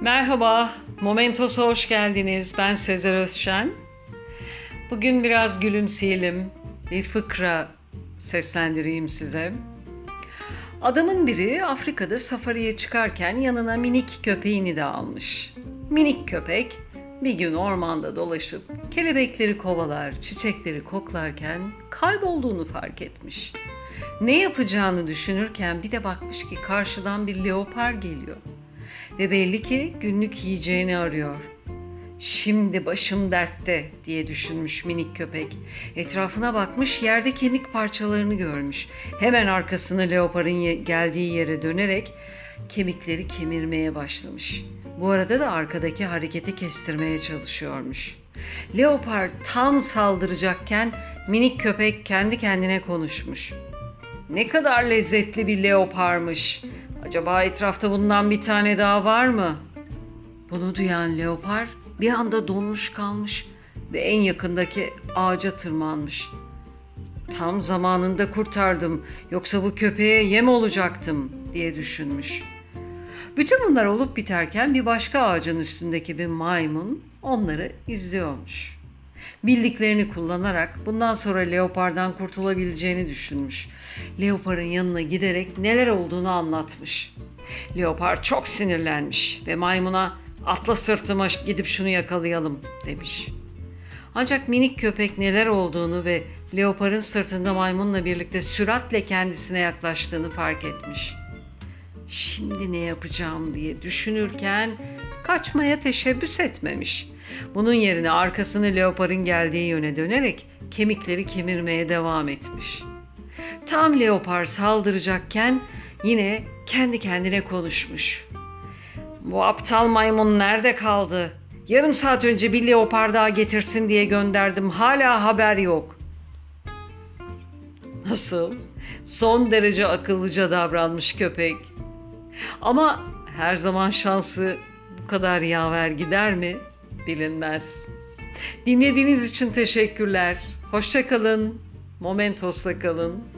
Merhaba, Momentos'a hoş geldiniz. Ben Sezer Özşen. Bugün biraz gülümseyelim. Bir fıkra seslendireyim size. Adamın biri Afrika'da safariye çıkarken yanına minik köpeğini de almış. Minik köpek bir gün ormanda dolaşıp kelebekleri kovalar, çiçekleri koklarken kaybolduğunu fark etmiş. Ne yapacağını düşünürken bir de bakmış ki karşıdan bir leopar geliyor. Ve belli ki günlük yiyeceğini arıyor. Şimdi başım dertte diye düşünmüş minik köpek. Etrafına bakmış yerde kemik parçalarını görmüş. Hemen arkasını leoparın geldiği yere dönerek kemikleri kemirmeye başlamış. Bu arada da arkadaki hareketi kestirmeye çalışıyormuş. Leopar tam saldıracakken minik köpek kendi kendine konuşmuş. Ne kadar lezzetli bir leoparmış. Acaba etrafta bundan bir tane daha var mı? Bunu duyan leopar bir anda donmuş kalmış ve en yakındaki ağaca tırmanmış. Tam zamanında kurtardım yoksa bu köpeğe yem olacaktım diye düşünmüş. Bütün bunlar olup biterken bir başka ağacın üstündeki bir maymun onları izliyormuş. Bildiklerini kullanarak bundan sonra leopardan kurtulabileceğini düşünmüş. Leoparın yanına giderek neler olduğunu anlatmış. Leopar çok sinirlenmiş ve maymuna atla sırtıma gidip şunu yakalayalım demiş. Ancak minik köpek neler olduğunu ve leoparın sırtında maymunla birlikte süratle kendisine yaklaştığını fark etmiş. Şimdi ne yapacağım diye düşünürken kaçmaya teşebbüs etmemiş. Bunun yerine arkasını leoparın geldiği yöne dönerek kemikleri kemirmeye devam etmiş. Tam leopar saldıracakken yine kendi kendine konuşmuş. Bu aptal maymun nerede kaldı? Yarım saat önce bir leopar daha getirsin diye gönderdim. Hala haber yok. Nasıl? Son derece akıllıca davranmış köpek. Ama her zaman şansı bu kadar yaver gider mi? Bilinmez. Dinlediğiniz için teşekkürler. Hoşçakalın. Momentos'la kalın.